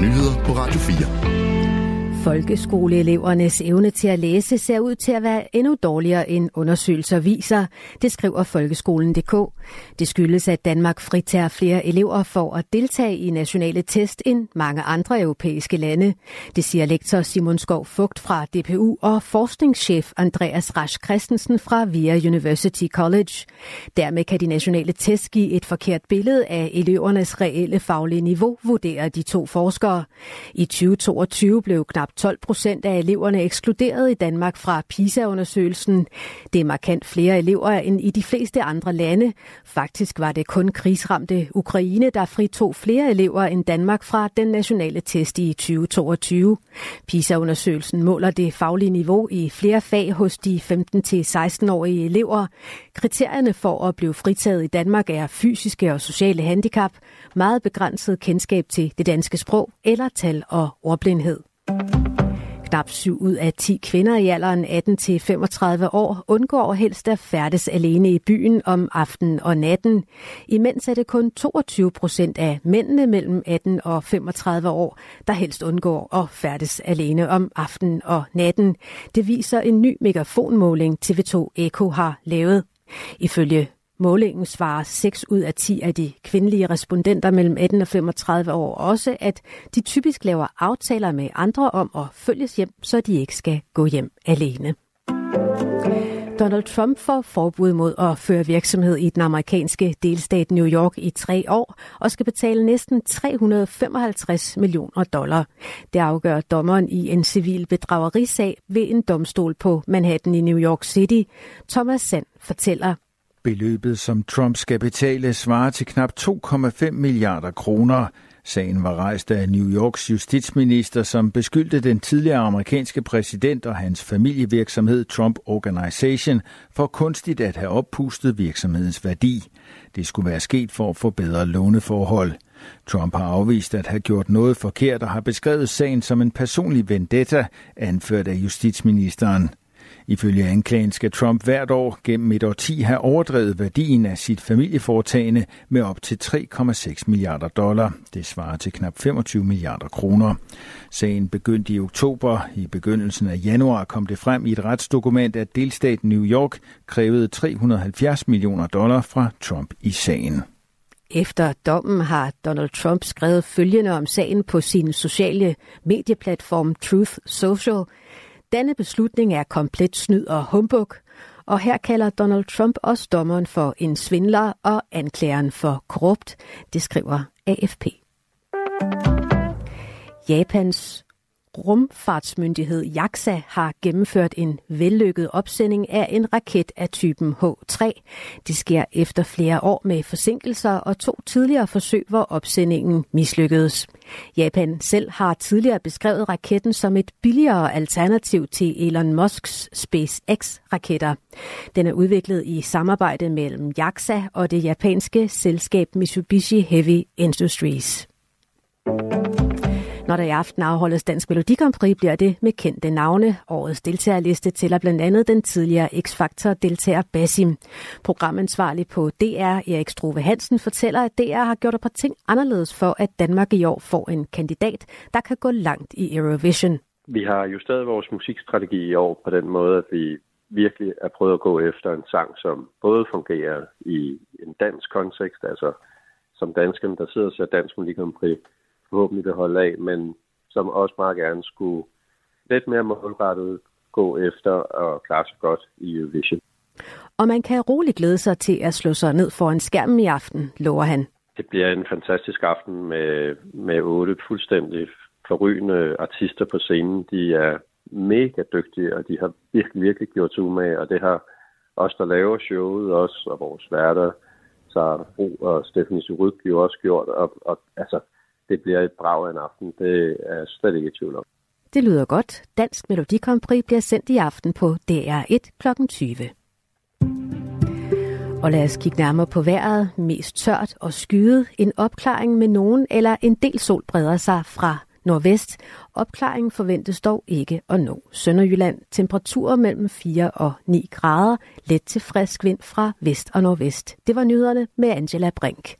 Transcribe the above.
nyheder på Radio 4. Folkeskoleelevernes evne til at læse ser ud til at være endnu dårligere end undersøgelser viser, det skriver folkeskolen.dk. Det skyldes, at Danmark fritager flere elever for at deltage i nationale test end mange andre europæiske lande. Det siger lektor Simon Skov Fugt fra DPU og forskningschef Andreas Rasch Christensen fra VIA University College. Dermed kan de nationale test give et forkert billede af elevernes reelle faglige niveau, vurderer de to forskere. I 2022 blev knap 12 procent af eleverne ekskluderet i Danmark fra PISA-undersøgelsen. Det er markant flere elever end i de fleste andre lande. Faktisk var det kun krigsramte Ukraine, der fritog flere elever end Danmark fra den nationale test i 2022. PISA-undersøgelsen måler det faglige niveau i flere fag hos de 15-16-årige elever. Kriterierne for at blive fritaget i Danmark er fysiske og sociale handicap, meget begrænset kendskab til det danske sprog eller tal og ordblindhed. Knap 7 ud af 10 kvinder i alderen 18-35 år undgår helst at færdes alene i byen om aftenen og natten. Imens er det kun 22 procent af mændene mellem 18 og 35 år, der helst undgår at færdes alene om aftenen og natten. Det viser en ny megafonmåling TV2 Eko har lavet. Ifølge Målingen svarer 6 ud af 10 af de kvindelige respondenter mellem 18 og 35 år også, at de typisk laver aftaler med andre om at følges hjem, så de ikke skal gå hjem alene. Donald Trump får forbud mod at føre virksomhed i den amerikanske delstat New York i tre år og skal betale næsten 355 millioner dollar. Det afgør dommeren i en civil bedragerisag ved en domstol på Manhattan i New York City. Thomas Sand fortæller, Beløbet, som Trump skal betale, svarer til knap 2,5 milliarder kroner. Sagen var rejst af New Yorks justitsminister, som beskyldte den tidligere amerikanske præsident og hans familievirksomhed Trump Organization for kunstigt at have oppustet virksomhedens værdi. Det skulle være sket for at få bedre låneforhold. Trump har afvist at have gjort noget forkert og har beskrevet sagen som en personlig vendetta, anført af justitsministeren. Ifølge anklagen skal Trump hvert år gennem et årti have overdrevet værdien af sit familieforetagende med op til 3,6 milliarder dollar. Det svarer til knap 25 milliarder kroner. Sagen begyndte i oktober. I begyndelsen af januar kom det frem i et retsdokument, at delstaten New York krævede 370 millioner dollar fra Trump i sagen. Efter dommen har Donald Trump skrevet følgende om sagen på sin sociale medieplatform Truth Social – denne beslutning er komplet snyd og humbug, og her kalder Donald Trump også dommeren for en svindler og anklageren for korrupt, det skriver AFP. Japans rumfartsmyndighed JAXA har gennemført en vellykket opsending af en raket af typen H3. Det sker efter flere år med forsinkelser og to tidligere forsøg, hvor opsendingen mislykkedes. Japan selv har tidligere beskrevet raketten som et billigere alternativ til Elon Musks SpaceX-raketter. Den er udviklet i samarbejde mellem JAXA og det japanske selskab Mitsubishi Heavy Industries. Når der i aften afholdes Dansk Melodi Grand Prix, bliver det med kendte navne. Årets deltagerliste tæller blandt andet den tidligere X-Factor-deltager Basim. Programansvarlig på DR, Erik Struve Hansen, fortæller, at DR har gjort et par ting anderledes for, at Danmark i år får en kandidat, der kan gå langt i Eurovision. Vi har justeret vores musikstrategi i år på den måde, at vi virkelig er prøvet at gå efter en sang, som både fungerer i en dansk kontekst, altså som danskerne, der sidder og ser Dansk Melodi forhåbentlig vil holde af, men som også meget gerne skulle lidt mere målrettet gå efter og klare sig godt i Eurovision. Og man kan roligt glæde sig til at slå sig ned foran skærmen i aften, lover han. Det bliver en fantastisk aften med, med otte fuldstændig forrygende artister på scenen. De er mega dygtige, og de har virkelig, virkelig gjort sig umage, og det har os, der laver showet, også, og vores værter, så Bro og Stephanie Suryk jo også gjort, og, og altså, det bliver et brag af en aften. Det er slet ikke i tvivl om. Det lyder godt. Dansk Melodi Grand Prix bliver sendt i aften på DR1 kl. 20. Og lad os kigge nærmere på vejret. Mest tørt og skyet. En opklaring med nogen eller en del sol breder sig fra nordvest. Opklaringen forventes dog ikke at nå Sønderjylland. Temperaturer mellem 4 og 9 grader. Let til frisk vind fra vest og nordvest. Det var nyhederne med Angela Brink.